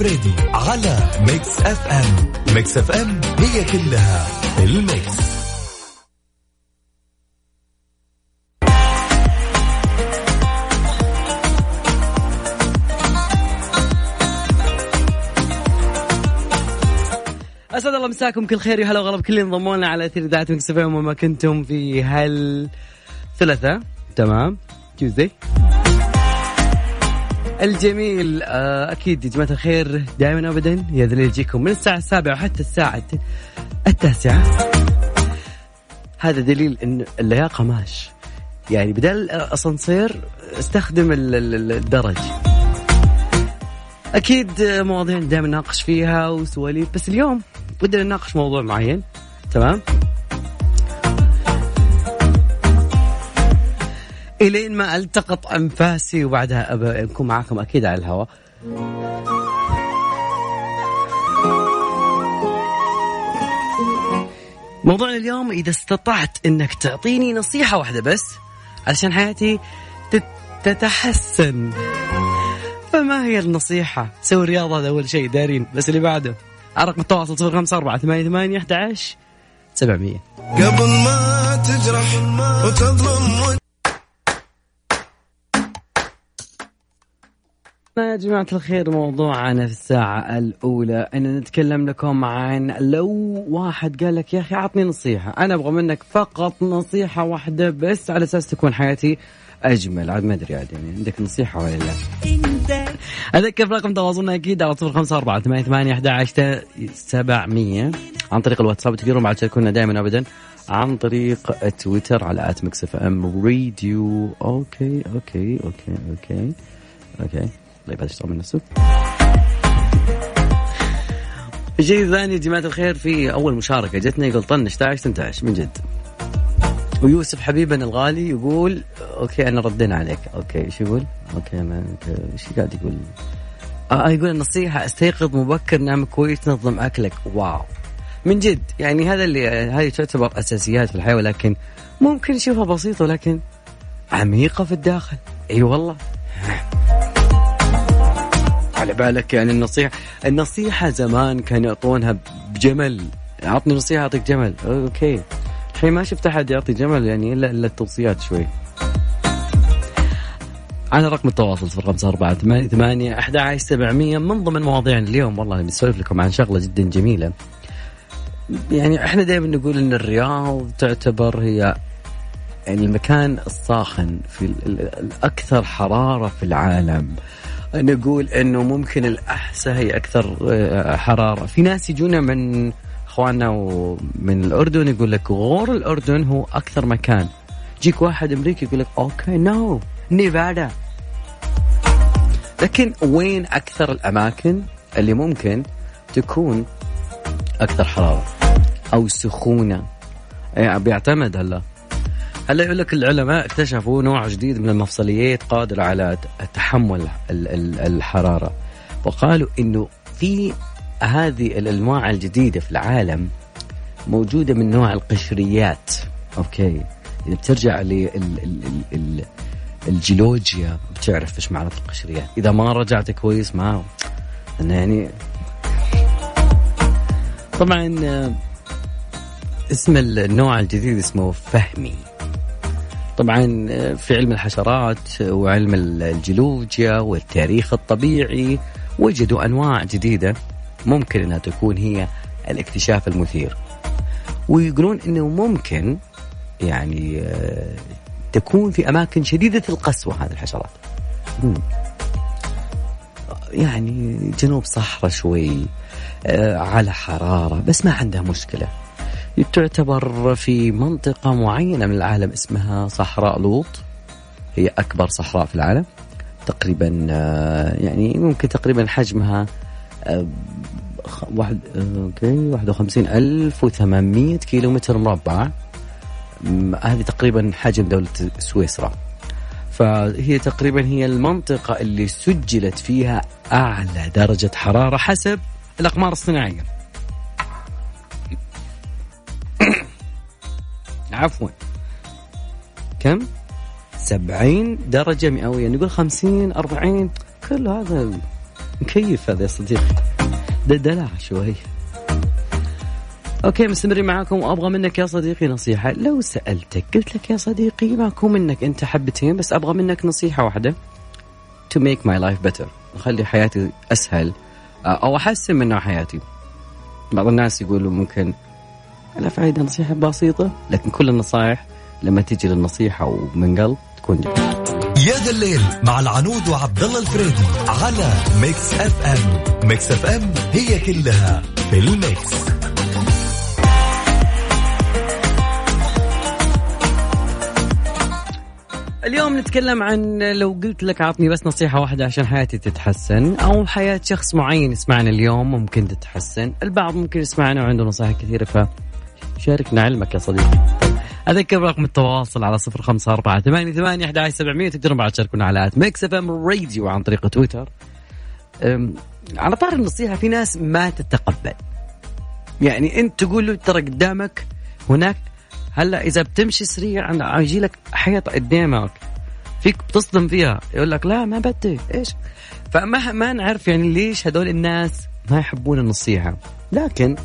الفريدي على Mix FM. Mix FM هي كلها ال mix. أسعد الله مساكم كل خير وهلا وغلا بكل من انضموا لنا على أثير إذاعة Mix وما زلتم في هال ثلاثة تمام. Tuesday الجميل. آه، أكيد يا جماعة الخير دائما ابدا يا ذا يجيكم من الساعة السابعة وحتى الساعة التاسعة. هذا دليل إن اللياقة ماش. يعني بدل الأسانسير استخدم الدرج. أكيد مواضيع دائما نناقش فيها وسواليف بس اليوم ودنا نناقش موضوع معين. تمام؟ إلين ما ألتقط أنفاسي وبعدها ابى أكون معاكم أكيد على الهواء. موضوعنا اليوم إذا استطعت إنك تعطيني نصيحة واحدة بس علشان حياتي تتحسن. فما هي النصيحة؟ سوي رياضة هذا أول شيء دارين. بس اللي بعده رقم التواصل صفر خمسة أربعة ثمانية ثمانية أحد عشر سبعمية. قبل ما تجرح وتظلم يا جماعة الخير موضوعنا في الساعة الأولى. أن نتكلم لكم عن لو واحد قال لك يا أخي أعطني نصيحة أنا أبغى منك فقط نصيحة واحدة بس على أساس تكون حياتي أجمل. عاد ما أدري عاد يعني عندك نصيحة ولا لا؟ أذكر رقم تواصلنا أكيد على صفر خمسة أربعة ثمانية ثمانية أحد عشر سبعمية. عن طريق الواتساب تقدرون بعد تشاركونا دائما ابدا عن طريق تويتر على at Mix FM Radio. okay okay okay okay okay. طيب هذا من نفسه الشيء الثاني يا جماعة الخير في أول مشاركة جتنا يقول طنش تعش تنتعش من جد. ويوسف حبيبنا الغالي يقول okay أنا ردينا عليك. okay إيش يقول؟ okay ما إيش قاعد يقول؟ آه يقول النصيحة أستيقظ مبكر نام كويس نظم أكلك. wow. من جد يعني هذا اللي هذه تعتبر أساسيات في الحياة ولكن ممكن نشوفها بسيطة ولكن عميقة في الداخل. إي أيوة والله. على بالك يعني النصيحة. النصيحة زمان كانوا يعطونها بجمل. عطني نصيحة أعطيك جمل. okay. الحين ما شفت أحد يعطي جمل يعني إلا إلا التوصيات شوي. على رقم التواصل صفر خمسة أربعة ثمانية أحد سبعمية. من ضمن مواضيعنا اليوم والله بنسولف لكم عن شغلة جدا جميلة. يعني إحنا دائما نقول إن الرياض تعتبر هي يعني المكان الصاخن في الأكثر حرارة في العالم. نقول إنه ممكن الأحساء هي أكثر آه، حرارة. في ناس يجونا من إخواننا من الأردن يقول لك غور الأردن هو أكثر مكان. يجيك واحد أمريكي يقول لك okay no Nevada. لكن وين أكثر الأماكن اللي ممكن تكون أكثر حرارة؟ أو سخونة؟ يعني بيعتمد هلا. هلا يقول لك العلماء اكتشفوا نوع جديد من المفصليات قادره على تحمل الحرارة. وقالوا إنه في هذه الانواع الجديدة في العالم موجودة من نوع القشريات. أوكي. اذا بترجع للجيولوجيا بتعرف إيش معنى القشريات. إذا ما رجعت كويس ما انه يعني طبعا اسم النوع الجديد اسمه فهمي. طبعا في علم الحشرات وعلم الجيولوجيا والتاريخ الطبيعي وجدوا أنواع جديدة ممكن إنها تكون هي الاكتشاف المثير. ويقولون إنه ممكن يعني آه، تكون في أماكن شديدة القسوة هذه الحشرات. يعني جنوب صحراء شوي آه، على حرارة بس ما عندها مشكلة. تعتبر في منطقة معينة من العالم اسمها صحراء لوط. هي أكبر صحراء في العالم. تقريبا آه، يعني ممكن تقريبا حجمها واحد أوكي 51800 كيلو متر مربع. هذه تقريبا حجم دولة سويسرا. فهي تقريبا هي المنطقة اللي سجلت فيها أعلى درجة حرارة حسب الأقمار الصناعية. عفوا. كم؟ 70 درجة مئوية نقول 50 40 خله هذا مكيف هذا يا صديقي. ده دلع شوي. أوكي مستمرين معاكم وأبغى منك يا صديقي نصيحة. لو سألتك قلت لك يا صديقي ماكو منك أنت حبتين بس أبغى منك نصيحة واحدة. To make my life better. اخلي حياتي أسهل. أو أحسن من نوع حياتي. بعض الناس يقولوا ممكن لا فائده نصيحة بسيطة. لكن كل النصائح لما تيجي للنصيحة ومن قلب تكون جميلة. يا ذا الليل مع العنود وعبد الله الفريدي على Mix FM Mix FM هي كلها في ال mix. اليوم نتكلم عن لو قلت لك عطني بس نصيحة واحدة عشان حياتي تتحسن أو حياة شخص معين يسمعنا اليوم ممكن تتحسن. البعض ممكن يسمعنا وعنده نصائح كثيرة فشاركنا علمك يا صديقي. أذكر رقم التواصل على صفر خمسة أربعة ثمانية ثمانية أحد سبعمية تقدرون بعد تشاركونا على at Mix FM Radio عن طريق تويتر. على طاري النصيحة في ناس ما تتقبل. يعني أنت تقول له ترى قدامك هناك هلا إذا بتمشي سريع يجي لك حيط قدامك. فيك بتصدم فيها. يقول لك لا ما بدي. إيش؟ فما ما نعرف يعني ليش هذول الناس ما يحبون النصيحة. لكن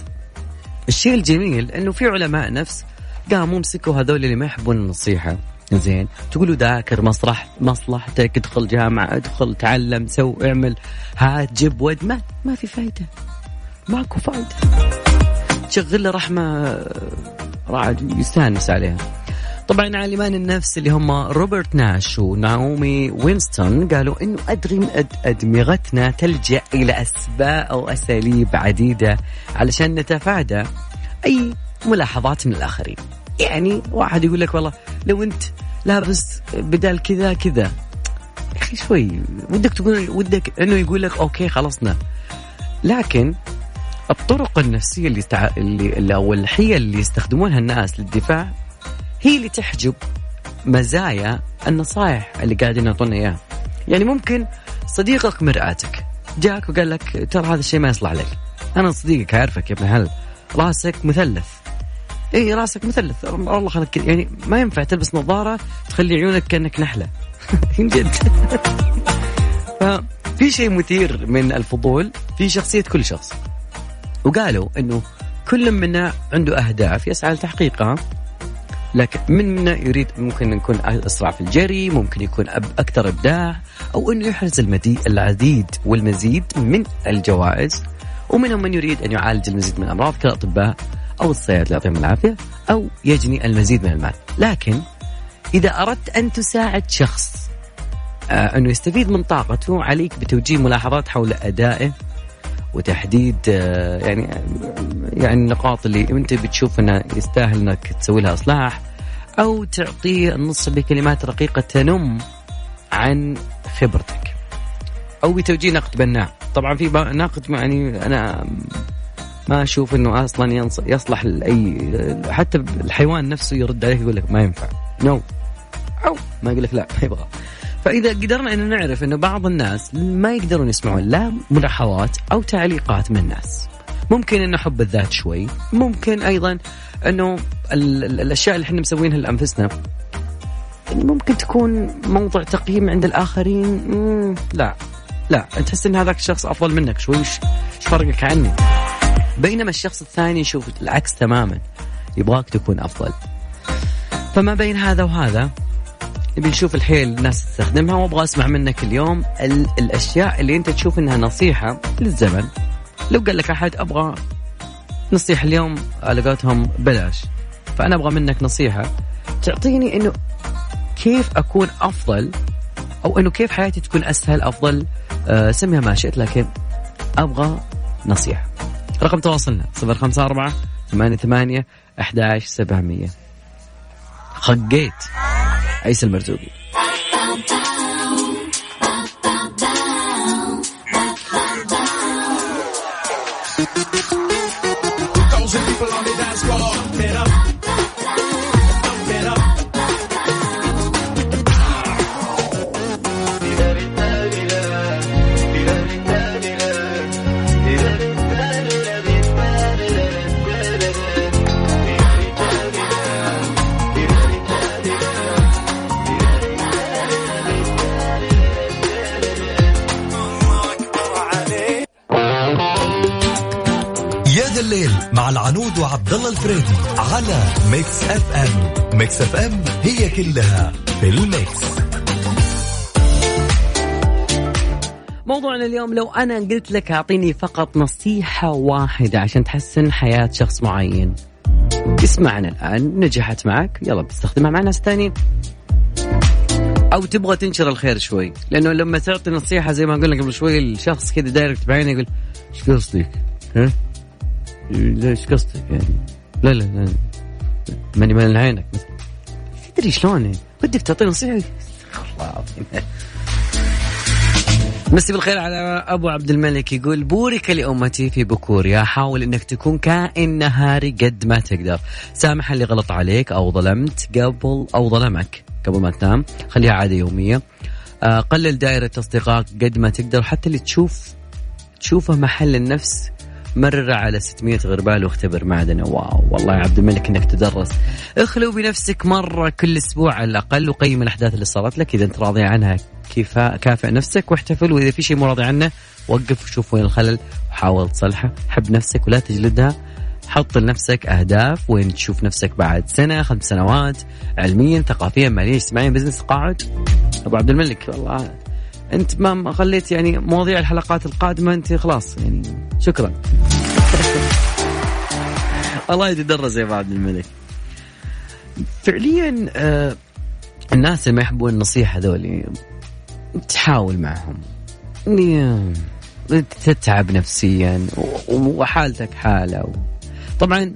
الشيء الجميل إنه في علماء نفس قاموا مسكوا هذول اللي ما يحبون النصيحة. زين. تقول له ذاكر مسرح مصلحتك ادخل جامعة ادخل تعلم سو اعمل. هات جيب ود ما ما في فايدة. ماكو فايدة. تشغل له رحمة راعد يستانس عليها. طبعا عالمان النفس اللي هم روبرت ناش وناومي وينستون قالوا إنه أدري أدمغتنا تلجأ إلى اسباب أو أساليب عديدة علشان نتفادى أي ملاحظات من الآخرين. يعني واحد يقول لك والله لو أنت لابس بدال كذا كذا أخي شوي ودك تقول ودك إنه يقول لك أوكي خلصنا. لكن الطرق النفسية اللي, استع... اللي أو الحيل اللي يستخدمونها الناس للدفاع هي اللي تحجب مزايا النصائح اللي قاعدين يعطونا إياها. يعني ممكن صديقك مرآتك جاك وقال لك ترى هذا الشيء ما يصلح لك. أنا صديقك أعرفك يا ابن هل راسك مثلث. اي راسك مثلث الله خلق يعني ما ينفع تلبس نظارة تخلي عيونك كأنك نحلة. من جد. ففي شيء مثير من الفضول في شخصية كل شخص. وقالوا إنه كل منا عنده أهداف يسعى لتحقيقها لكن من منا يريد ممكن يكون اسرع في الجري ممكن يكون أكثر إبداع أو انه يحرز المدي العديد والمزيد من الجوائز ومنهم من يريد أن يعالج المزيد من الأمراض كالأطباء أو الصيادلة يعطيهم العافية أو يجني المزيد من المال. لكن إذا أردت أن تساعد شخص آه أنه يستفيد من طاقته عليك بتوجيه ملاحظات حول أدائه وتحديد يعني يعني النقاط اللي أنت بتشوف انها يستاهل إنك تسوي لها إصلاح أو تعطيه النص بكلمات رقيقة تنم عن خبرتك أو بتوجيه نقد بناء. طبعا في نقد يعني أنا ما أشوف إنه أصلا يصلح لأي حتى الحيوان نفسه يرد عليك يقول لك ما ينفع. نو no. أو ما يقول لك لا ما يبغى. فإذا قدرنا إن نعرف إنه بعض الناس ما يقدرون يسمعون لا ملاحظات أو تعليقات من الناس. ممكن إنه حب الذات شوي. ممكن أيضا إنه الأشياء اللي إحنا مسوينها لأنفسنا. ممكن تكون موضع تقييم عند الآخرين. لا. لا تحس إن هذاك الشخص أفضل منك شوي. إيش فرقك عني؟ بينما الشخص الثاني يشوف العكس تماما. يبغاك تكون أفضل. فما بين هذا وهذا نبي نشوف الحيل الناس تستخدمها وأبغى أسمع منك اليوم ال الأشياء اللي أنت تشوف إنها نصيحة للزمن. لو قال لك أحد أبغى نصيحة اليوم على قولتهم بلاش. فأنا أبغى منك نصيحة. تعطيني إنه كيف أكون أفضل أو إنه كيف حياتي تكون أسهل أفضل؟ أه سميها ما شئت لكن أبغى نصيحة. رقم تواصلنا 054 ثمانية ثمانية أحد عشر سبعمية. خقيت عيسى المرزوقي. مع العنود وعبد الله الفريدي على Mix FM Mix FM هي كلها في ال mix موضوعنا اليوم لو أنا قلت لك أعطيني فقط نصيحة واحدة عشان تحسن حياة شخص معين اسمعنا الآن نجحت معك يلا بتستخدمها مع ناس ثانيين أو تبغى تنشر الخير شوي لأنه لما تعطي نصيحة زي ما قلنا قبل شوي الشخص كذا direct بعينه يقول إيش قصدك؟ ها؟ إيش قصدك يعني؟ لا لا لا ماني من عينك. تدري شلون ودك تعطي نصيحة؟ العظيم. مسي بالخير على أبو عبد الملك يقول بورك لأمتي في بكورها حاول إنك تكون كائن نهاري قد ما تقدر. سامح اللي غلط عليك أو ظلمت قبل أو ظلمك قبل ما تنام. خليها عادة يومية. آه، قلل دائرة اصدقائك قد ما تقدر حتى اللي تشوف تشوفه محل النفس مرر على 600 غربال واختبر معدنه. واو والله يا عبد الملك إنك تدرس. اخلو بنفسك مرة كل أسبوع على الأقل وقيم الأحداث اللي صارت لك. إذا أنت راضي عنها كفا كافئ نفسك واحتفل. وإذا في شيء مو راضي عنه وقف وشوف وين الخلل وحاول تصلحه. حب نفسك ولا تجلدها. حط لنفسك أهداف. وين تشوف نفسك بعد سنة خمس سنوات علميا ثقافيا ماليا اجتماعيا بزنس قاعد. أبو عبد الملك. والله. انت ما خليت يعني مواضيع الحلقات القادمة انت خلاص يعني شكرا. الله يتدرس يا عبد الملك. فعليا آه الناس اللي ما يحبون النصيحة ذولي تحاول معهم. يعني تتعب نفسيا وحالتك حالة طبعا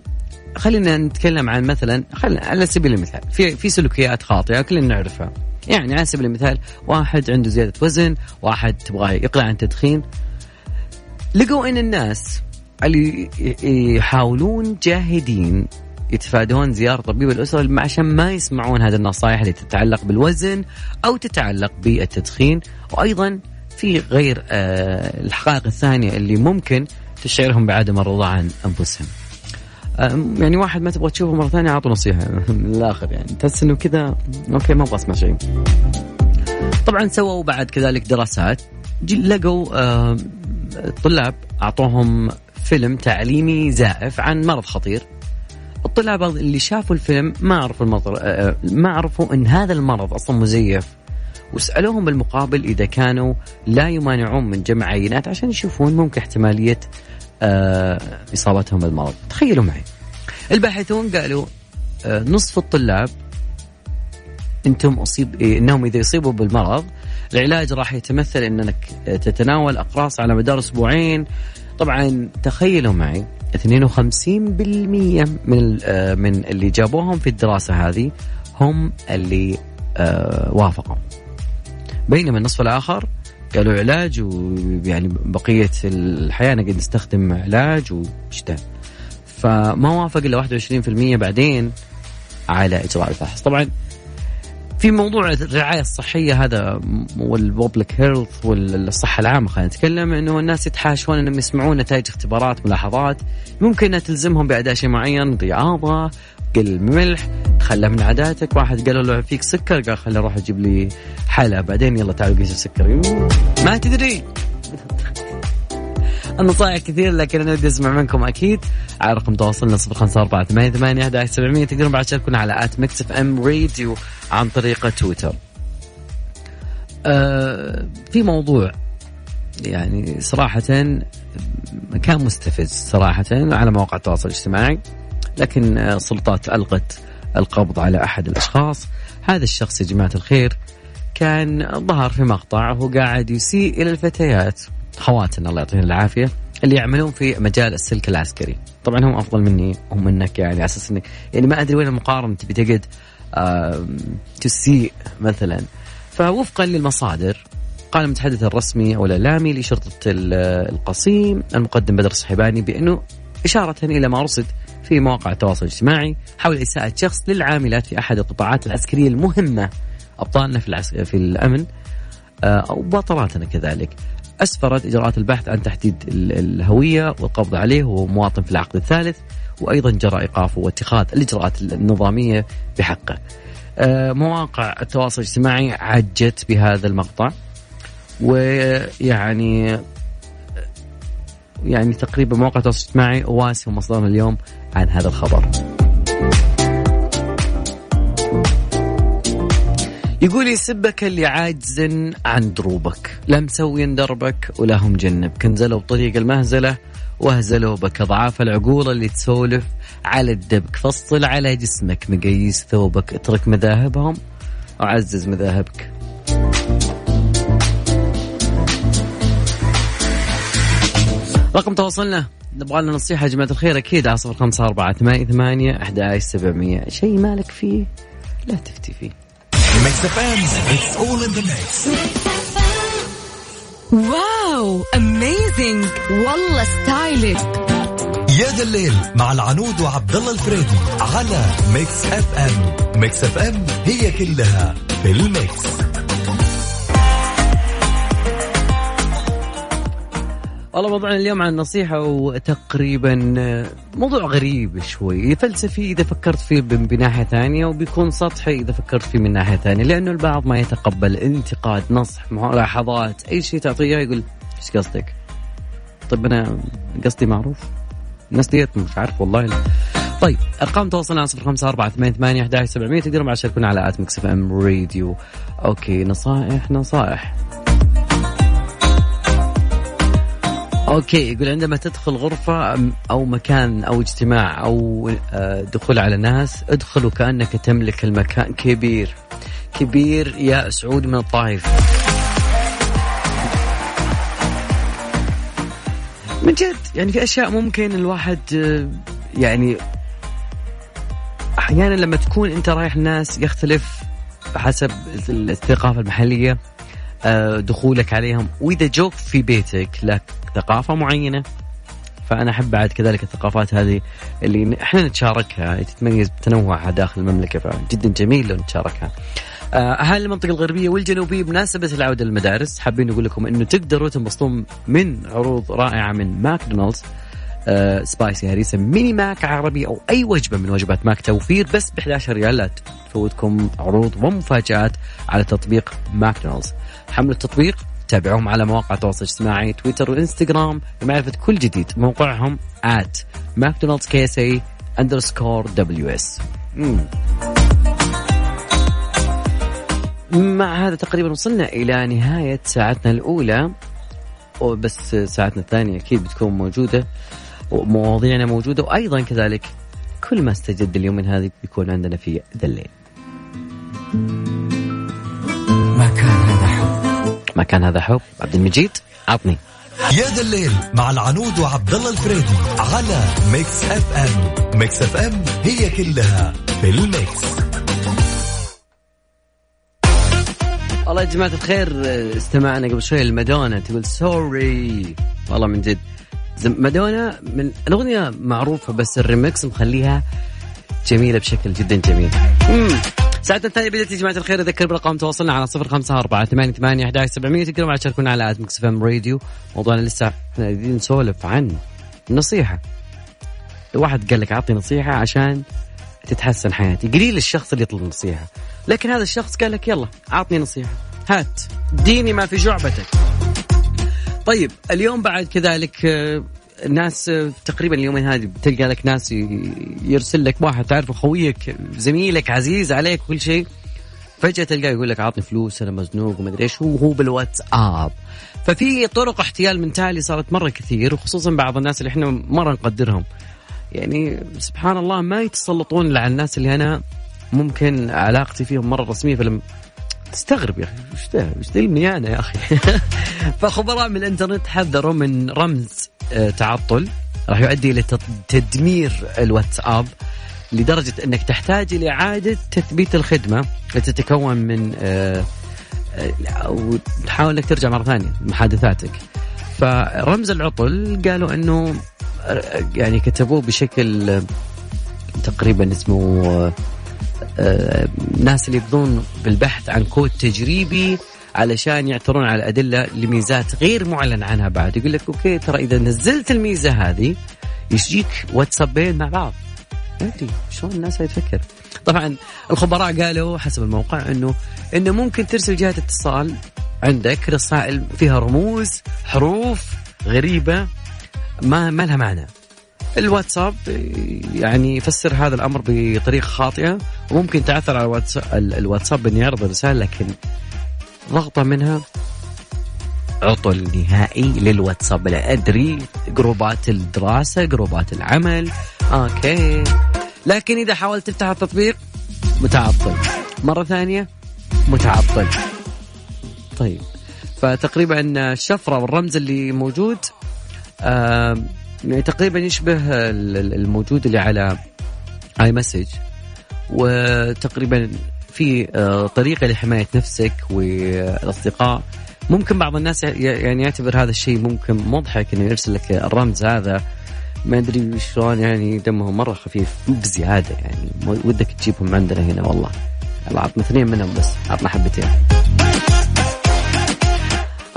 خلينا نتكلم عن مثلا خلينا على سبيل المثال في في سلوكيات خاطئة كلنا نعرفها. يعني على سبيل المثال واحد عنده زيادة وزن واحد تبغاه يقلع عن التدخين. لقوا إن الناس اللي يحاولون جاهدين يتفادون زيارة طبيب الأسرة عشان ما يسمعون هذه النصائح اللي تتعلق بالوزن أو تتعلق بالتدخين. وأيضا في غير آه الحقائق الثانية اللي ممكن تشعرهم بعدم الرضا عن أنفسهم. يعني واحد ما تبغى تشوفه مرة ثانية أعطوا نصيحة من الآخر يعني تحس إنه كذا أوكي ما أبغى أسمع شيء. طبعا سووا بعد كذلك دراسات لقوا الطلاب أعطوهم فيلم تعليمي زائف عن مرض خطير. الطلاب اللي شافوا الفيلم ما عرفوا المرض ما عرفوا إن هذا المرض أصلا مزيف وسألوهم بالمقابل إذا كانوا لا يمانعون من جمع عينات عشان يشوفون ممكن احتمالية إصابتهم بالمرض. تخيلوا معي. الباحثون قالوا آه، نصف الطلاب أنتم اصيب إيه، إنهم إذا يصيبوا بالمرض العلاج راح يتمثل إنك تتناول أقراص على مدار أسبوعين. طبعا تخيلوا معي 52% من آه، من اللي جابوهم في الدراسة هذه هم اللي وافقوا. بينما النصف الآخر قالوا علاج ويعني بقية الحياة نقدر نستخدم علاج وشتاء. فما وافق إلا 21% بعدين على إجراء الفحص. طبعا في موضوع الرعاية الصحية هذا وال public health والصحة العامة خلينا نتكلم إنه الناس يتحاشون إنهم يسمعون نتائج اختبارات ملاحظات ممكن إنها تلزمهم بأداء شيء معين رياضه قل ملح تخلى من عاداتك. واحد قالوا له فيك سكر قال خلي أروح أجيب لي حلا بعدين يلا تعالوا قيس السكر. ما تدري. النصائح كثير لكن أنا ودي أسمع منكم أكيد. على رقم تواصلنا صفر خمسة أربعة ثمانية ثمانية أحد سبعمية. تقدرون بعد تشاركونا على at Mix FM Radio عن طريق تويتر. آه في موضوع يعني صراحة كان مستفز صراحة على مواقع التواصل الاجتماعي. لكن السلطات ألغت القبض على أحد الأشخاص. هذا الشخص يا جماعة الخير كان ظهر في مقطع وهو قاعد يسيء إلى الفتيات. خواتنا الله يعطيهم العافية. اللي يعملون في مجال السلك العسكري. طبعا هم أفضل مني هم منك يعني على أساس أنك يعني ما أدري وين المقارنة تبي تقعد تسيء مثلا. فوفقا للمصادر قال المتحدث الرسمي أو الاعلامي لشرطه القصيم المقدم بدر الصحيباني بأنه إشارة إلى ما رصد في مواقع التواصل الاجتماعي حول إساءة شخص للعاملات في أحد القطاعات العسكرية المهمة. أبطالنا في, العس... في الأمن آه، أو بطلاتنا كذلك. أسفرت إجراءات البحث عن تحديد الهوية والقبض عليه وهو مواطن في العقد الثالث وأيضا جرى إيقافه واتخاذ الإجراءات النظامية بحقه. آه، مواقع التواصل الاجتماعي عجت بهذا المقطع ويعني يعني تقريبا مواقع التواصل الاجتماعي واسي ومصدرنا اليوم عن هذا الخبر. يقول يسبك اللي عاجز عن دروبك. لا مسوي دربك ولا هم جنبك انزلوا بطريق المهزلة واهزلوا بك. اضعاف العقول اللي تسولف على الدبك. فصل على جسمك مقيس ثوبك. اترك مذاهبهم وعزز مذاهبك. رقم تواصلنا. نبغى لنا نصيحة يا جماعة الخير أكيد على صفر خمسة أربعة ثمانية ثمانية أحد سبعمية. شيء مالك فيه؟ لا تفتي فيه. Mix FM it's all in the mix wow amazing والله style ك. يا ذا الليل مع العنود وعبد الله الفريدي على Mix FM Mix FM هي كلها في ال mix. والله موضوعنا اليوم عن النصيحة وتقريبا موضوع غريب شوي فلسفي إذا فكرت فيه بناحية ثانية وبيكون سطحي إذا فكرت فيه من ناحية ثانية لأنه البعض ما يتقبل انتقاد نصح ملاحظات أي شيء تعطيه يقول إيش قصدك؟ طيب أنا قصدي معروف؟ الناس ديت مش عارف والله لا. طيب أرقام تواصلنا على صفر خمسة أربعة ثمانية ثمانية أحد سبعمية تقدروا على at Mix FM Radio. okay نصائح نصائح. okay يقول عندما تدخل غرفة أو مكان أو اجتماع أو آه، دخول على ناس ادخل وكانك تملك المكان. كبير. كبير يا سعود من الطائف. من جد يعني في أشياء ممكن الواحد آه، يعني أحيانا لما تكون أنت رايح ناس يختلف حسب الثقافة المحلية. آه، دخولك عليهم وإذا جوك في بيتك لك ثقافة معينة فأنا أحب بعد كذلك الثقافات هذه اللي إحنا نتشاركها تتميز بتنوعها داخل المملكة فجدا جميل لو نتشاركها. آه، اهالي المنطقة الغربية والجنوبية بمناسبة العودة للمدارس حابين نقول لكم إنه تقدروا تنبسطون من عروض رائعة من ماكدونالدز آه spicy هريسة mini Mac عربي أو أي وجبة من وجبات ماك توفير بس ب 11 ريال لا تفوتكم عروض ومفاجآت على تطبيق ماكدونالدز. حملوا التطبيق تابعوهم على مواقع التواصل الاجتماعي تويتر وإنستغرام لمعرفة كل جديد موقعهم at McDonald's KSA underscore WS مع هذا تقريبا وصلنا إلى نهاية ساعتنا الأولى. وبس ساعتنا الثانية أكيد بتكون موجودة ومواضيعنا موجودة وأيضا كذلك كل ما استجد اليوم من هذه بيكون عندنا في ذا الليل. ما كان هذا حب. ما كان هذا حب. عبد المجيد عطني. يا ذا الليل مع العنود وعبد الله الفريدي على Mix FM. Mix FM هي كلها في ال mix. والله يا جماعة الخير استمعنا قبل شوي لمادونا تقول sorry والله من جد. مادونا من الأغنية معروفة بس الريمكس مخليها جميلة بشكل جدا جميل. مم. ساعتنا الثانية بدأت يا جماعة الخير أذكر برقم تواصلنا على صفر خمسة أربعة ثمانية ثمانية أحد سبعمية تقدروا تشاركونا على at Mix FM Radio موضوعنا لسه نسولف عن النصيحة واحد قال لك أعطي نصيحة عشان تتحسن حياتي. قليل الشخص اللي يطلب نصيحة. لكن هذا الشخص قال لك يلا أعطني نصيحة. هات ديني ما في جعبتك. طيب اليوم بعد كذلك آه، ناس تقريبا اليومين هذه بتلقى لك ناس يرسل لك واحد تعرفه خويك زميلك عزيز عليك كل شيء. فجأة تلقاه يقول لك عطني فلوس أنا مزنوق ومدري إيش. وهو بالواتساب. ففي طرق احتيال من تالي صارت مرة كثير وخصوصا بعض الناس اللي إحنا مرة نقدرهم. يعني سبحان الله ما يتسلطون على الناس اللي أنا ممكن علاقتي فيهم مرة رسمية فلم تستغرب يا أخي. وش ذا وش ذا الميانة يا أخي؟ فخبراء من الإنترنت حذروا من رمز آه، تعطل. راح يؤدي إلى تدمير الواتساب لدرجة إنك تحتاج إلى إعادة تثبيت الخدمة لتتكون من آه، أو تحاول إنك ترجع مرة ثانية محادثاتك. فرمز العطل قالوا إنه آه، يعني كتبوه بشكل تقريبا اسمه الناس اللي يبدون بالبحث عن كود تجريبي علشان يعثرون على أدلة لميزات غير معلن عنها بعد. يقول لك أوكي ترى إذا نزلت الميزة هذه يجيك واتسابين مع بعض. أدري شلون الناس تفكر. طبعا الخبراء قالوا حسب الموقع إنه إنه ممكن ترسل جهه اتصال عندك رسائل فيها رموز حروف غريبة ما ما لها معنى. الواتساب يعني يفسر هذا الأمر بطريقة خاطئة. وممكن تعثر على الواتساب, انه يعرض الرسائل لكن ضغطه منها عطل نهائي للواتساب. لا أدري جروبات الدراسة جروبات العمل. okay. لكن إذا حاولت تفتح التطبيق متعطل. مرة ثانية متعطل. طيب. فتقريبا الشفرة والرمز اللي موجود تقريبا يشبه الموجود اللي على iMessage وتقريبا في آه، طريقة لحماية نفسك والأصدقاء. ممكن بعض الناس يعني يعتبر هذا الشيء ممكن مضحك إنه يرسل لك الرمز هذا. ما أدري شلون يعني دمهم مرة خفيف بزيادة يعني. ودك تجيبهم عندنا هنا والله. الله عطنا اثنين منهم بس عطنا حبتين.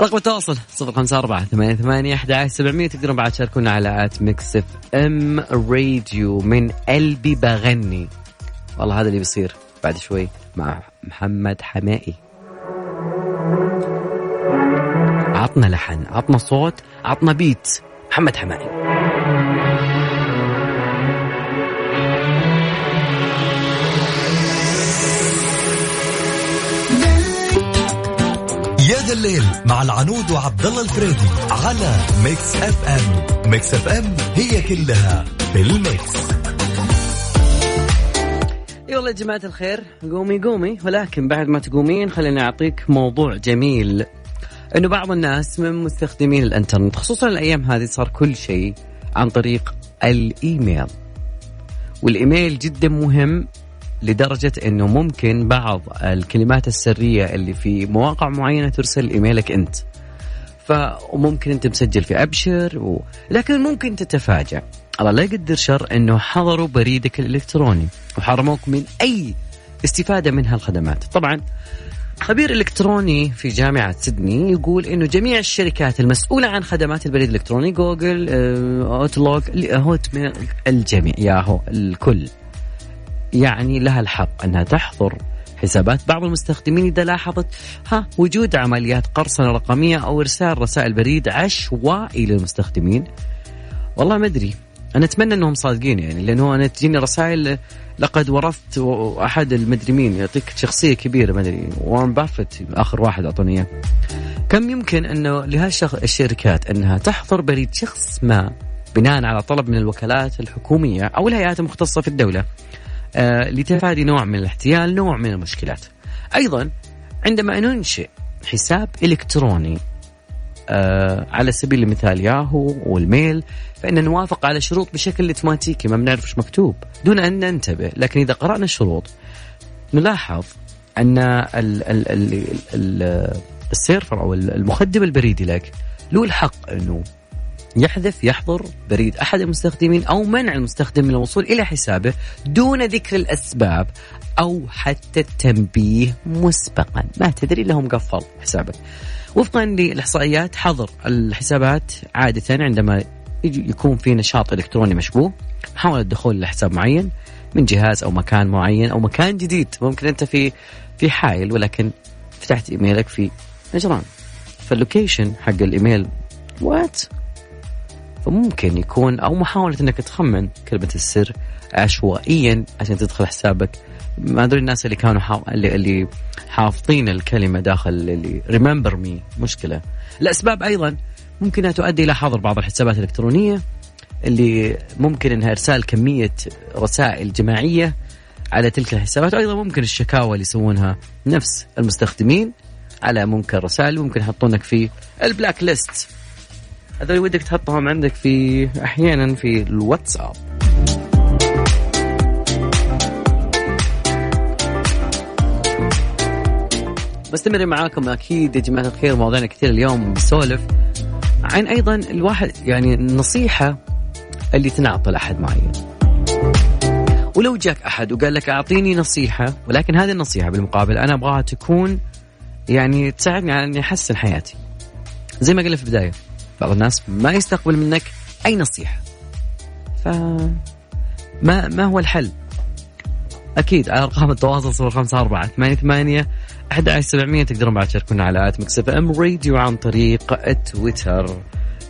رقم التواصل صفر خمسة أربعة ثمانية ثمانية أحد عشر سبعمية تقدرون بعد تشاركونا على at Mix FM راديو من قلبي بغني. والله هذا اللي بيصير بعد شوي مع محمد حماقي. عطنا لحن عطنا صوت عطنا بيت محمد حمائي. الليل مع العنود وعبد الله الفريدي على Mix FM. Mix FM هي كلها في الميكس. اي والله يا جماعة الخير قومي قومي ولكن بعد ما تقومين خليني أعطيك موضوع جميل. إنه بعض الناس من مستخدمين الإنترنت خصوصا الأيام هذه صار كل شيء عن طريق الإيميل. والإيميل جدا مهم لدرجة إنه ممكن بعض الكلمات السرية اللي في مواقع معينة ترسل إيميلك أنت. فممكن أنت مسجل في أبشر و... لكن ممكن تتفاجأ. الله لا يقدر شر إنه حضروا بريدك الإلكتروني وحرموك من أي استفادة من هالخدمات. طبعا خبير إلكتروني في جامعة سيدني يقول إنه جميع الشركات المسؤولة عن خدمات البريد الإلكتروني جوجل أوتلوك هوت الجميع ياهو الكل. يعني لها الحق أنها تحظر حسابات بعض المستخدمين إذا لاحظت ها وجود عمليات قرصنة رقمية أو إرسال رسائل بريد عشوائي للمستخدمين. والله ما أدري أنا أتمنى أنهم صادقين يعني لأنه أنا تجيني رسائل لقد ورثت أحد المدري مين يعطيك شخصية كبيرة ما أدري وارن بافت آخر واحد أعطوني إياه. كم يمكن انه لهالشركات أنها تحظر بريد شخص ما بناء على طلب من الوكالات الحكومية أو الهيئات المختصة في الدولة؟ آه لتفادي نوع من الاحتيال نوع من المشكلات. أيضا عندما ننشئ حساب إلكتروني آه على سبيل المثال ياهو والميل فإن نوافق على شروط بشكل أوتوماتيكي ما بنعرف إيش مكتوب دون أن ننتبه. لكن إذا قرأنا الشروط نلاحظ أن ال ال ال ال السيرفر أو المخدم البريدي لك له الحق أنه يحذف يحظر بريد أحد المستخدمين أو منع المستخدم من الوصول إلى حسابه دون ذكر الأسباب أو حتى التنبيه مسبقا. ما تدري إلا هم قفل حسابك. وفقا للإحصائيات حظر الحسابات عادة عندما يكون في نشاط إلكتروني مشبوه محاولة دخول لحساب معين من جهاز أو مكان معين أو مكان جديد. ممكن أنت في في حائل ولكن فتحت إيميلك في نجران ف location حق الإيميل وات فممكن يكون أو محاولة إنك تخمن كلمة السر عشوائيا عشان تدخل حسابك. ما أدري الناس اللي كانوا حا... اللي, اللي حافظين الكلمة داخل اللي ريمبر مي مشكلة. الاسباب أيضا ممكن أن تؤدي إلى حظر بعض الحسابات الإلكترونية اللي ممكن إنها إرسال كمية رسائل جماعية على تلك الحسابات. أيضا ممكن الشكاوى اللي يسوونها نفس المستخدمين على ممكن رسائل. ممكن يحطونك في البلاك ليست. هذول ودك تحطهم عندك في أحيانا في الواتساب. بستمر معاكم أكيد يا جماعة الخير مواضيعنا كثير اليوم بنسولف عن أيضا الواحد يعني النصيحة اللي تنعطى لأحد معين. ولو جاك أحد وقال لك أعطيني نصيحة ولكن هذه النصيحة بالمقابل أنا أبغاها تكون يعني تساعدني على أني أحسن حياتي. زي ما قلنا في البداية بعض الناس ما يستقبل منك أي نصيحة. ف ما ما هو الحل؟ أكيد على أرقام التواصل صفر خمسة أربعة ثمانية ثمانية أحد عشر سبعمية تقدرون بعد تشاركونا على at Mix FM راديو عن طريق تويتر.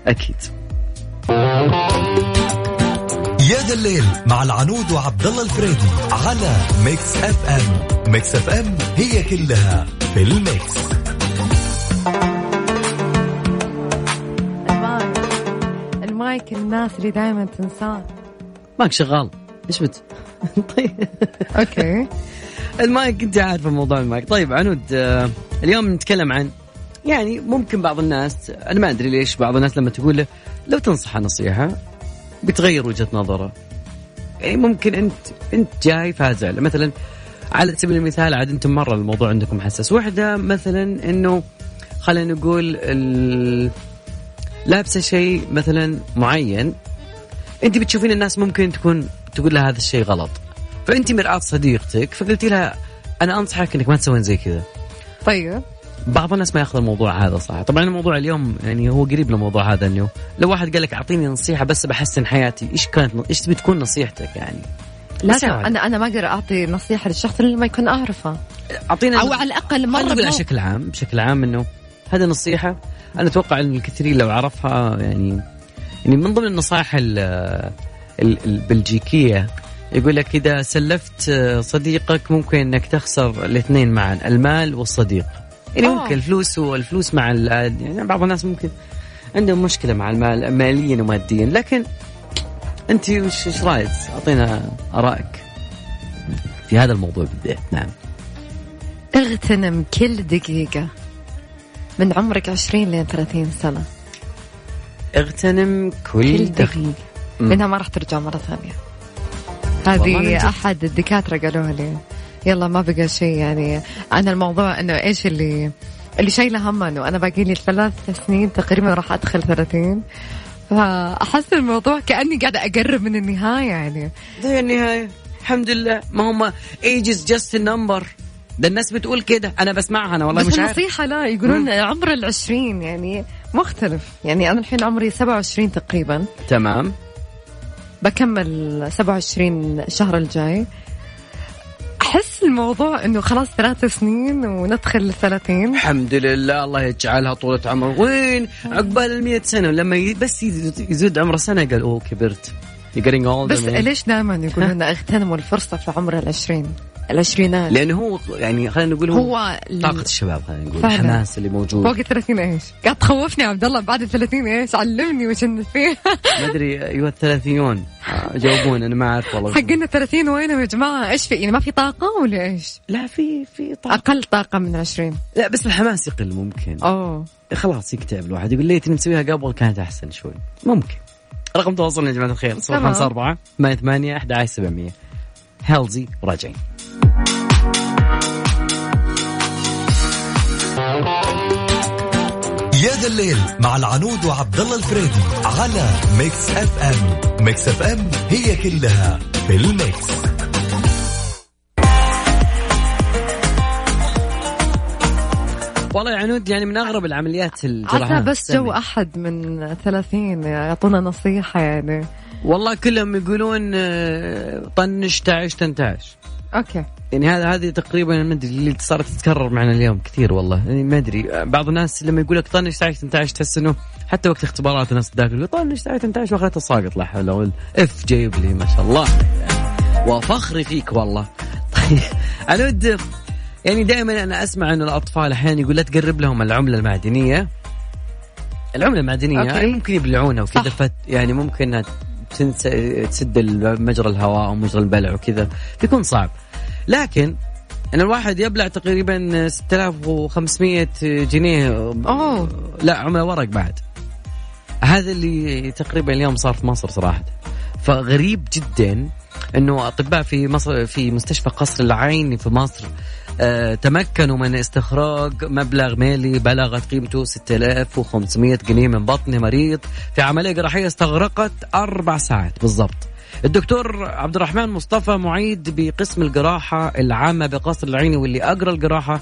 أكيد. يا ذا الليل مع العنود وعبد الله الفريدي على Mix FM. Mix FM هي كلها في ال mix. المايك الناس اللي دائما تنساه. مايك شغال. إيش بت؟ طيب. okay. المايك أنت عارفه موضوع المايك. طيب عنود آه، اليوم نتكلم عن يعني ممكن بعض الناس أنا ما أدري ليش بعض الناس لما تقول له لو تنصحه نصيحة بتغير وجهة نظره. يعني ممكن أنت أنت جاي فازع مثلا على سبيل المثال عاد أنتم مرة الموضوع عندكم حساس. وحدة مثلا إنه خلينا نقول ال- لابسة شيء مثلا معين. انت بتشوفين الناس ممكن تكون تقول لها هذا الشيء غلط. فانت مرآة صديقتك فقلتي لها أنا أنصحك إنك ما تسوين زي كذا. طيب. بعض الناس ما يأخذ الموضوع هذا صح. طبعا الموضوع اليوم يعني هو قريب للموضوع هذا انه لو واحد قال لك أعطيني نصيحة بس بحسن حياتي إيش كانت إيش تبي تكون نصيحتك يعني؟ لا. أنا أنا ما أقدر أعطي نصيحة للشخص اللي ما يكون أعرفه. أعطينا أو على الأقل مرة. بشكل عام بشكل عام إنه هذه نصيحة. أنا أتوقع إن الكثيرين لو عرفها يعني يعني من ضمن النصائح ال- ال- البلجيكية يقول لك إذا سلفت صديقك ممكن إنك تخسر الاثنين معا المال والصديق. يعني آه. ممكن الفلوس والفلوس مع ال- يعني بعض الناس ممكن عندهم مشكلة مع المال ماليا وماديا. لكن أنت وش إيش رأيك؟ أعطينا آرائك في هذا الموضوع بالذات. نعم. اغتنم كل دقيقة. من عمرك 20 لين 30 سنة. اغتنم كل, كل دقيقة. لانها ما راح ترجع مرة ثانية. والله من جد. هذه أحد الدكاترة قالوها لي. يلا ما بقى شيء يعني. أنا الموضوع إنه إيش اللي اللي شايله هم إنه أنا باقي لي ثلاث سنين تقريبا راح أدخل 30 فأحس الموضوع كأني قاعدة أقرب من النهاية يعني. هي النهاية. الحمد لله. ما هم age is just number ده الناس بتقول كده أنا بسمعها أنا والله بس مش عارف. النصيحة لا يقولون عمر العشرين يعني مختلف. يعني أنا الحين عمري 27 تقريبا. تمام. بكمل 27 الشهر الجاي. أحس الموضوع إنه خلاص ثلاث سنين وندخل الثلاثين الحمد لله الله يجعلها طولة عمر. وين؟ عقبال المية سنة لما بس يزيد- عمره سنة قال أوه كبرت. You're getting older بس. ليش دائما يقولون اغتنموا الفرصة في عمر العشرين؟ العشرينات. لأنه هو يعني خلينا نقول هو, هو طاقة الشباب خلينا نقول فعلا. الحماس اللي موجود. فوق الثلاثين إيش؟ قاعد تخوفني يا عبد الله بعد الثلاثين إيش؟ علمني وش فيه ما أدري ايها الثلاثيون جاوبون أنا ما أعرف والله. حقنا الثلاثين وينهم يا جماعة؟ إيش في؟ يعني ما في طاقة ولا إيش؟ لا في في طاقة. أقل طاقة من عشرين لا بس الحماس يقل ممكن. أوه. خلاص يكتئب الواحد. يقول ليتني مسويها قبل كانت أحسن شوي. ممكن. رقم تواصلنا يا جماعة الخير 054 88 11700 هيلزي وراجعين يا ذا الليل مع العنود وعبد الله الفريدي على Mix FM. Mix FM هي كلها في ال mix. والله يا عنود يعني من أغرب العمليات الجراحات عسى بس جو. أحد من ثلاثين يعطونا نصيحة يعني. والله كلهم يقولون آه، طنش تعش تنتعش. okay. يعني هذا هذه تقريبا ما أدري اللي صارت تتكرر معنا اليوم كثير والله. يعني ما أدري. بعض الناس لما يقول لك طنش تعش تنتعش تحس إنه حتى وقت اختبارات الناس تذاكر يقول طنش تعش تنتعش وآخرتها ساقط لا حول ولا F جايب لي ما شاء الله. وفخري فيك والله. طيب عنود يعني دائما أنا أسمع إنه الأطفال أحيانا يقول لا تقرب لهم العملة المعدنية. العملة المعدنية okay. يعني ممكن يبلعونها وكذا. فت يعني ممكن تنس... تسد مجرى الهواء أو مجرى البلع وكذا. بيكون صعب. لكن إن الواحد يبلع تقريبا 6500 جنيه أوه. لا عملة ورق بعد هذا اللي تقريبا اليوم صار في مصر صراحة فغريب جدا إنه أطباء في مصر في مستشفى قصر العين في مصر آه تمكنوا من استخراج مبلغ مالي بلغت قيمته 6500 جنيه من بطن مريض في عملية جراحية استغرقت أربع ساعات بالضبط. الدكتور عبد الرحمن مصطفى معيد بقسم الجراحة العامة بقصر العيني واللي أجرى الجراحة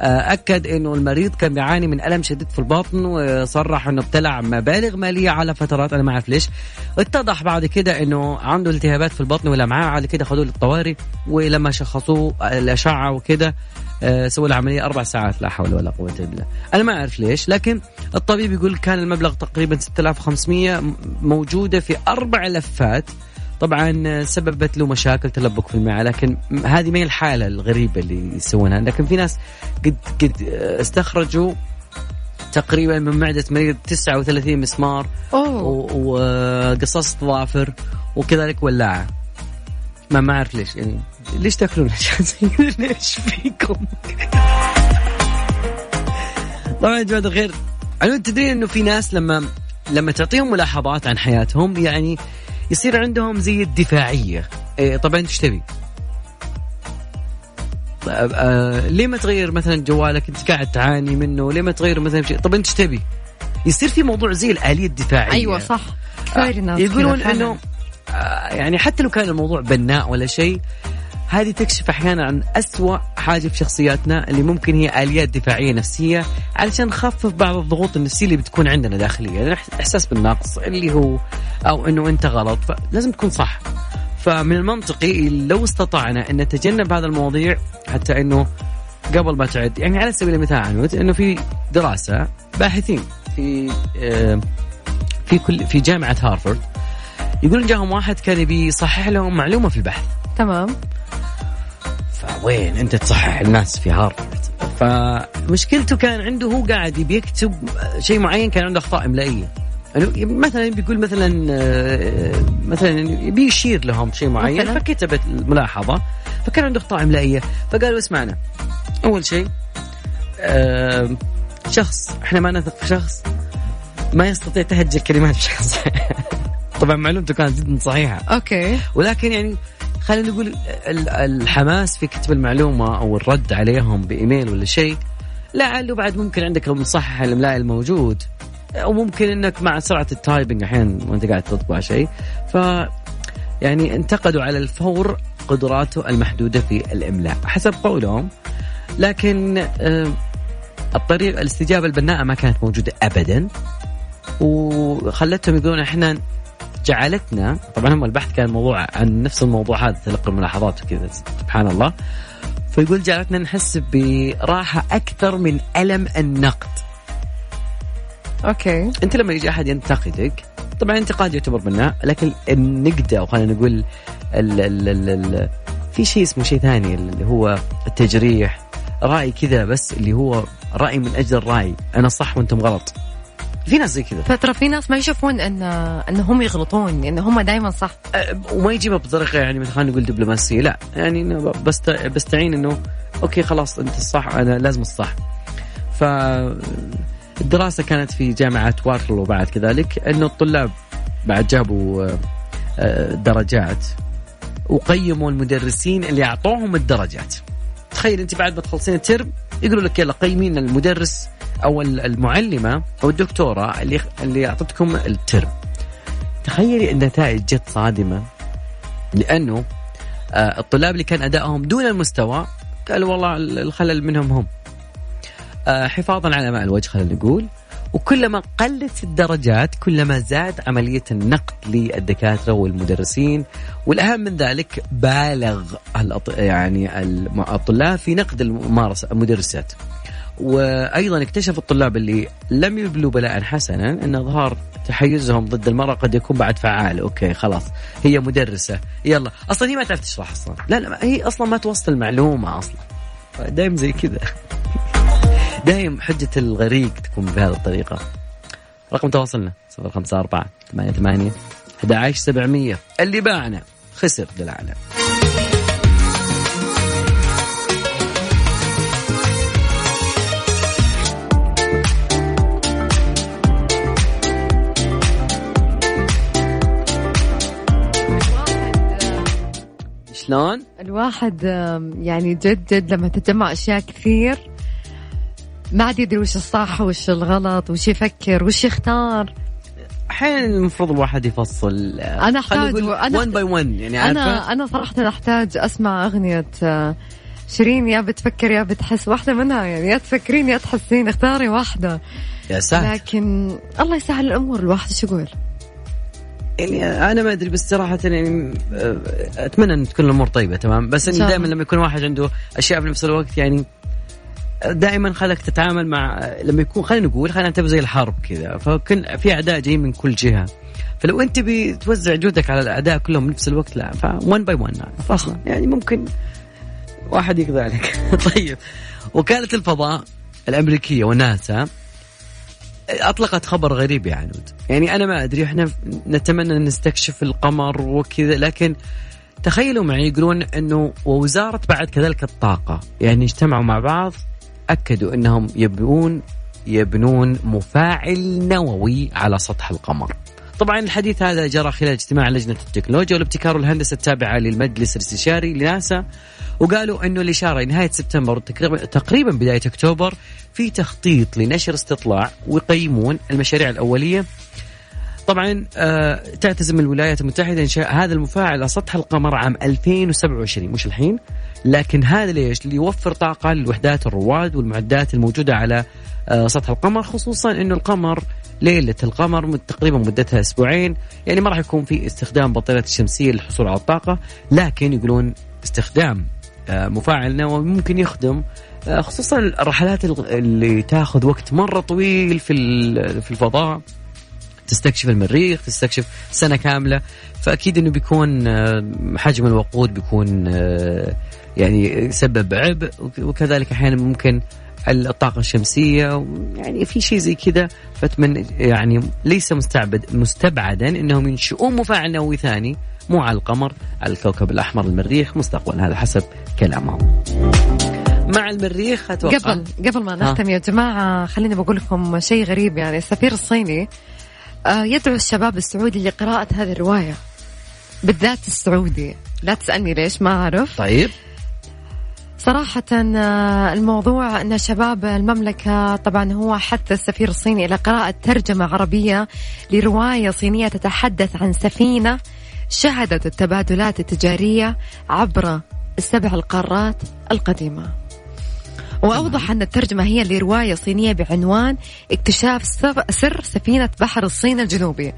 آه، أكد إنه المريض كان بيعاني من ألم شديد في البطن وصرح إنه ابتلع مبالغ مالية على فترات أنا ما أعرف ليش. اتضح بعد كده إنه عنده التهابات في البطن والأمعاء على كده خذوه للطوارئ ولما شخصوه الأشعة وكده آه، سووا العملية أربع ساعات لا حول ولا قوة إلا بالله. أنا ما أعرف ليش لكن الطبيب يقول كان المبلغ تقريبا 6500 موجودة في أربع لفات طبعا سببت له مشاكل تلبك في المعده لكن هذه ما هي الحالة الغريبة اللي يسوونها لكن في ناس قد قد استخرجوا تقريبا من معدة مريض 39 مسمار وقصص ظافر وكذلك ولاعة ما ما أعرف ليش يعني ليش تأكلون؟ ليش فيكم؟ طبعا يا جماعة الخير تدرين إنه في ناس لما لما تعطيهم ملاحظات عن حياتهم يعني يصير عندهم زي الدفاعية. إيه طبعا انت إيش تبي؟ آه، آه، ليه ما تغير مثلا جوالك؟ أنت قاعد تعاني منه. ليه ما تغير مثلا شيء؟ طب أنت إيش تبي؟ يصير في موضوع زي الآلية الدفاعية. أيوه صح. ناس يقولون. إنه آه، يعني حتى لو كان الموضوع بناء ولا شيء هذه تكشف أحيانا عن أسوأ حاجة في شخصياتنا اللي ممكن هي آليات دفاعية نفسية علشان نخفف بعض الضغوط النفسية اللي بتكون عندنا داخليا إحساس بالنقص اللي هو أو إنه أنت غلط فلازم تكون صح. فمن المنطقي لو استطعنا أن نتجنب هذا المواضيع حتى إنه قبل ما تعد يعني على سبيل المثال إنه في دراسة باحثين في في كل في جامعة هارفارد يقولون جاهم واحد كان يبي يصحح لهم معلومة في البحث. تمام. فوين؟ أنت تصحح الناس في هارفارد فمشكلته كان عنده هو قاعد يبي يكتب شيء معين كان عنده أخطاء إملائية. يعني مثلا بيقول مثلا آه، مثلا يبي يشير لهم شيء معين. مثلاً؟ فكتبت الملاحظة فكان عنده أخطاء إملائية. فقالوا اسمعنا. أول شيء آه، شخص إحنا ما نثق في شخص ما يستطيع تهجئ الكلمات صحيح طبعا معلومته كانت جدا صحيحة. أوكي. ولكن يعني خلينا نقول ال- الحماس في كتب المعلومة أو الرد عليهم بإيميل ولا شيء لعله بعد ممكن عندك المصحح الاملائي الموجود أو ممكن إنك مع سرعة التايبنج أحيانا وأنت قاعد تطبع شيء. ف يعني انتقدوا على الفور قدراته المحدودة في الإملاء حسب قولهم. لكن آه، الطريق الاستجابة البناءة ما كانت موجودة ابدا وخلتهم يقولون إحنا جعلتنا طبعا هم البحث كان موضوع عن نفس الموضوع هذا تلقي الملاحظات وكذا سبحان الله. فيقول جعلتنا نحس براحة أكثر من ألم النقد. أوكي. أنت لما يجي أحد ينتقدك طبعا الانتقاد يعتبر بناء لكن النقد أو خلينا نقول ال ال ال ال في شيء اسمه شيء ثاني اللي هو التجريح. رأي كذا بس اللي هو رأي من أجل الرأي. أنا صح وأنتم غلط. في ناس زي كذا. فترى في ناس ما يشوفون ان أن هم يغلطون أن هم دائما صح. أه، وما يجيبها بطريقة يعني مثل خلينا نقول دبلوماسية. لا يعني بست بستعين إنه okay خلاص أنت الصح أنا لازم الصح. ف الدراسة كانت في جامعة وارلو بعد كذلك إنه الطلاب بعد جابوا آه، آه، درجات. وقيموا المدرسين اللي أعطوهم الدرجات. تخيل أنت بعد ما تخلصين الترم يقولوا لك يلا قيمين المدرس أو المعلمة أو الدكتورة اللي اللي أعطتكم الترم. تخيلي النتائج جت صادمة لأنه آه، الطلاب اللي كان أدائهم دون المستوى قالوا والله الخلل منهم هم. آه، حفاظا على ماء الوجه خلينا نقول. وكلما قلت الدرجات كلما زاد عملية النقد للدكاترة والمدرسين. والأهم من ذلك بالغ يعني الطلاب في نقد الممارسة المدرسات. وأيضا اكتشف الطلاب اللي لم يبلوا بلاء حسنا أن اظهار تحيزهم ضد المرأة قد يكون بعد فعال. أوكي خلاص. هي مدرسة. يلا. أصلا هي ما تعرف تشرح أصلا. لا لا هي أصلا ما توصل المعلومة أصلا. دايم زي كذا. دايم حجة الغريق تكون بهذه الطريقة. رقم تواصلنا 054 88 11700 اللي باعنا خسر دلعنا. شلون؟ الواحد يعني جد جد لما تتجمع أشياء كثير ما عاد يدري وش الصح وش الغلط وش يفكر وش يختار. أحيانا المفروض الواحد يفصل. أنا أحتاج- أنا- 1 باي 1 يعني أنا أنا صراحة أحتاج أسمع أغنية آه، شيرين يا بتفكر يا بتحس واحدة منها يعني يا تفكرين يا تحسين اختاري واحدة. يا ساتر. لكن الله يسهل الأمور الواحد شو يقول؟ يعني أنا ما أدري بس صراحة يعني آه، أتمنى إن تكون الأمور طيبة تمام؟ بس اني دائما. لما يكون واحد عنده أشياء في نفس الوقت يعني دائما خلك تتعامل مع لما يكون خلينا نقول خلينا نعتبر زي الحرب كذا. فكن في أعداء جايين من كل جهة. فلو أنت بتوزع جهدك على الأعداء كلهم بنفس الوقت لا. ف 1 باي 1 فاصلا يعني ممكن واحد يقضي عليك. طيب. وكالة الفضاء الأمريكية وناسا أطلقت خبر غريب يا عنود. يعني أنا ما أدري إحنا نتمنى نستكشف القمر وكذا لكن تخيلوا معي يقولون إنه ووزارة بعد كذلك الطاقة. يعني اجتمعوا مع بعض اكدوا أنهم يبنون يبنون مفاعل نووي على سطح القمر. طبعا الحديث هذا جرى خلال اجتماع لجنة التكنولوجيا والابتكار والهندسه التابعه للمجلس الاستشاري لناسا وقالوا أنه الإشارة نهايه سبتمبر تقريبا بداية أكتوبر في تخطيط لنشر استطلاع ويقيمون المشاريع الأولية. طبعا آه تعتزم الولايات المتحدة إنشاء هذا المفاعل على سطح القمر عام 2027 مش الحين. لكن هذا ليش؟ ليوفر طاقة للوحدات الرواد والمعدات الموجودة على آه سطح القمر خصوصا إنه القمر ليلة القمر تقريبا مدتها أسبوعين يعني ما راح يكون في استخدام بطاريات الشمسية للحصول على الطاقة لكن يقولون استخدام آه، مفاعل نووي ممكن يخدم آه، خصوصا الرحلات اللي تاخذ وقت مرة طويل في في الفضاء تستكشف المريخ تستكشف سنة كاملة. فأكيد إنه بيكون آه، حجم الوقود بيكون آه، يعني يسبب عبء وك- وكذلك أحيانا ممكن الطاقة الشمسية يعني في شيء زي كذا. فأتمنى يعني ليس مستعبد مستبعدا إنهم ينشئون مفاعل نووي ثاني مو على القمر على الكوكب الأحمر المريخ مستقبلا. هذا حسب كلامهم. مع المريخ أتوقع قبل قبل ما نختم يا جماعة خليني بقول لكم شيء غريب. يعني السفير الصيني يدعو الشباب السعودي لقراءة هذه الرواية بالذات السعودي. لا تسألني ليش ما أعرف. طيب. صراحة آه، الموضوع أن شباب المملكة طبعا هو حث السفير الصيني إلى قراءة ترجمة عربية لرواية صينية تتحدث عن سفينة شهدت التبادلات التجارية عبر السبع القارات القديمة. وأوضح أن الترجمة هي لرواية صينية بعنوان اكتشاف سر- سفينة بحر الصين الجنوبي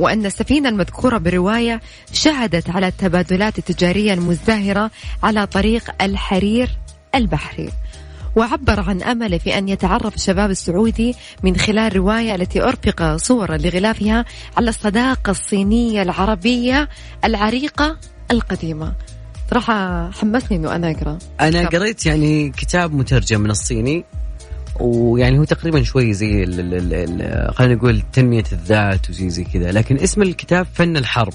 وأن السفينة المذكورة بالرواية شهدت على التبادلات التجارية المزدهرة على طريق الحرير البحري. وعبر عن أمله في أن يتعرف الشباب السعودي من خلال رواية التي أرفق صورا لغلافها على الصداقة الصينية العربية العريقة القديمة. صراحة حمسني أنه أنا أقرأ كتاب. قريت يعني كتاب مترجم من الصيني ويعني هو تقريبا شوي زي خلينا نقول تنمية الذات وزي زي كذا لكن اسم الكتاب فن الحرب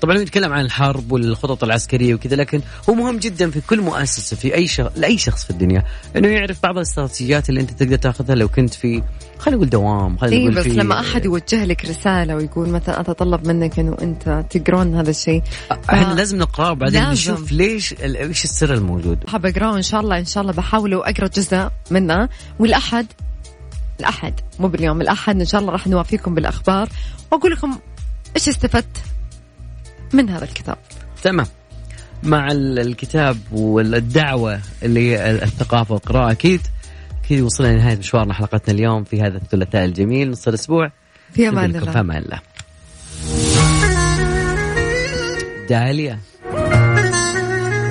طبعا هو يتكلم عن الحرب والخطط العسكرية وكذا لكن هو مهم جدا في كل مؤسسة في أي شخص لأي شخص في الدنيا إنه يعرف بعض الأستراتيجيات اللي أنت تقدر تاخذها لو كنت في خلينا نقول دوام خلينا اي نقول بس في لما أحد يوجه لك رسالة ويقول مثلا أتطلب منك إنه أنت تقرون هذا الشيء إحنا لازم نقراه وبعدين لازم. نشوف ليش إيش السر الموجود. حاب اقراه إن شاء الله إن شاء الله بحاول واقرا جزء منه. والأحد الأحد مو باليوم الأحد إن شاء الله راح نوافيكم بالأخبار وأقول لكم إيش استفدت. من هذا الكتاب. تمام. مع ال- الكتاب والدعوة اللي الثقافة والقراءة أكيد أكيد وصلنا لنهاية مشوارنا حلقتنا اليوم في هذا الثلاثاء الجميل. نص الأسبوع. في لكم الله. في أمان الله داليا.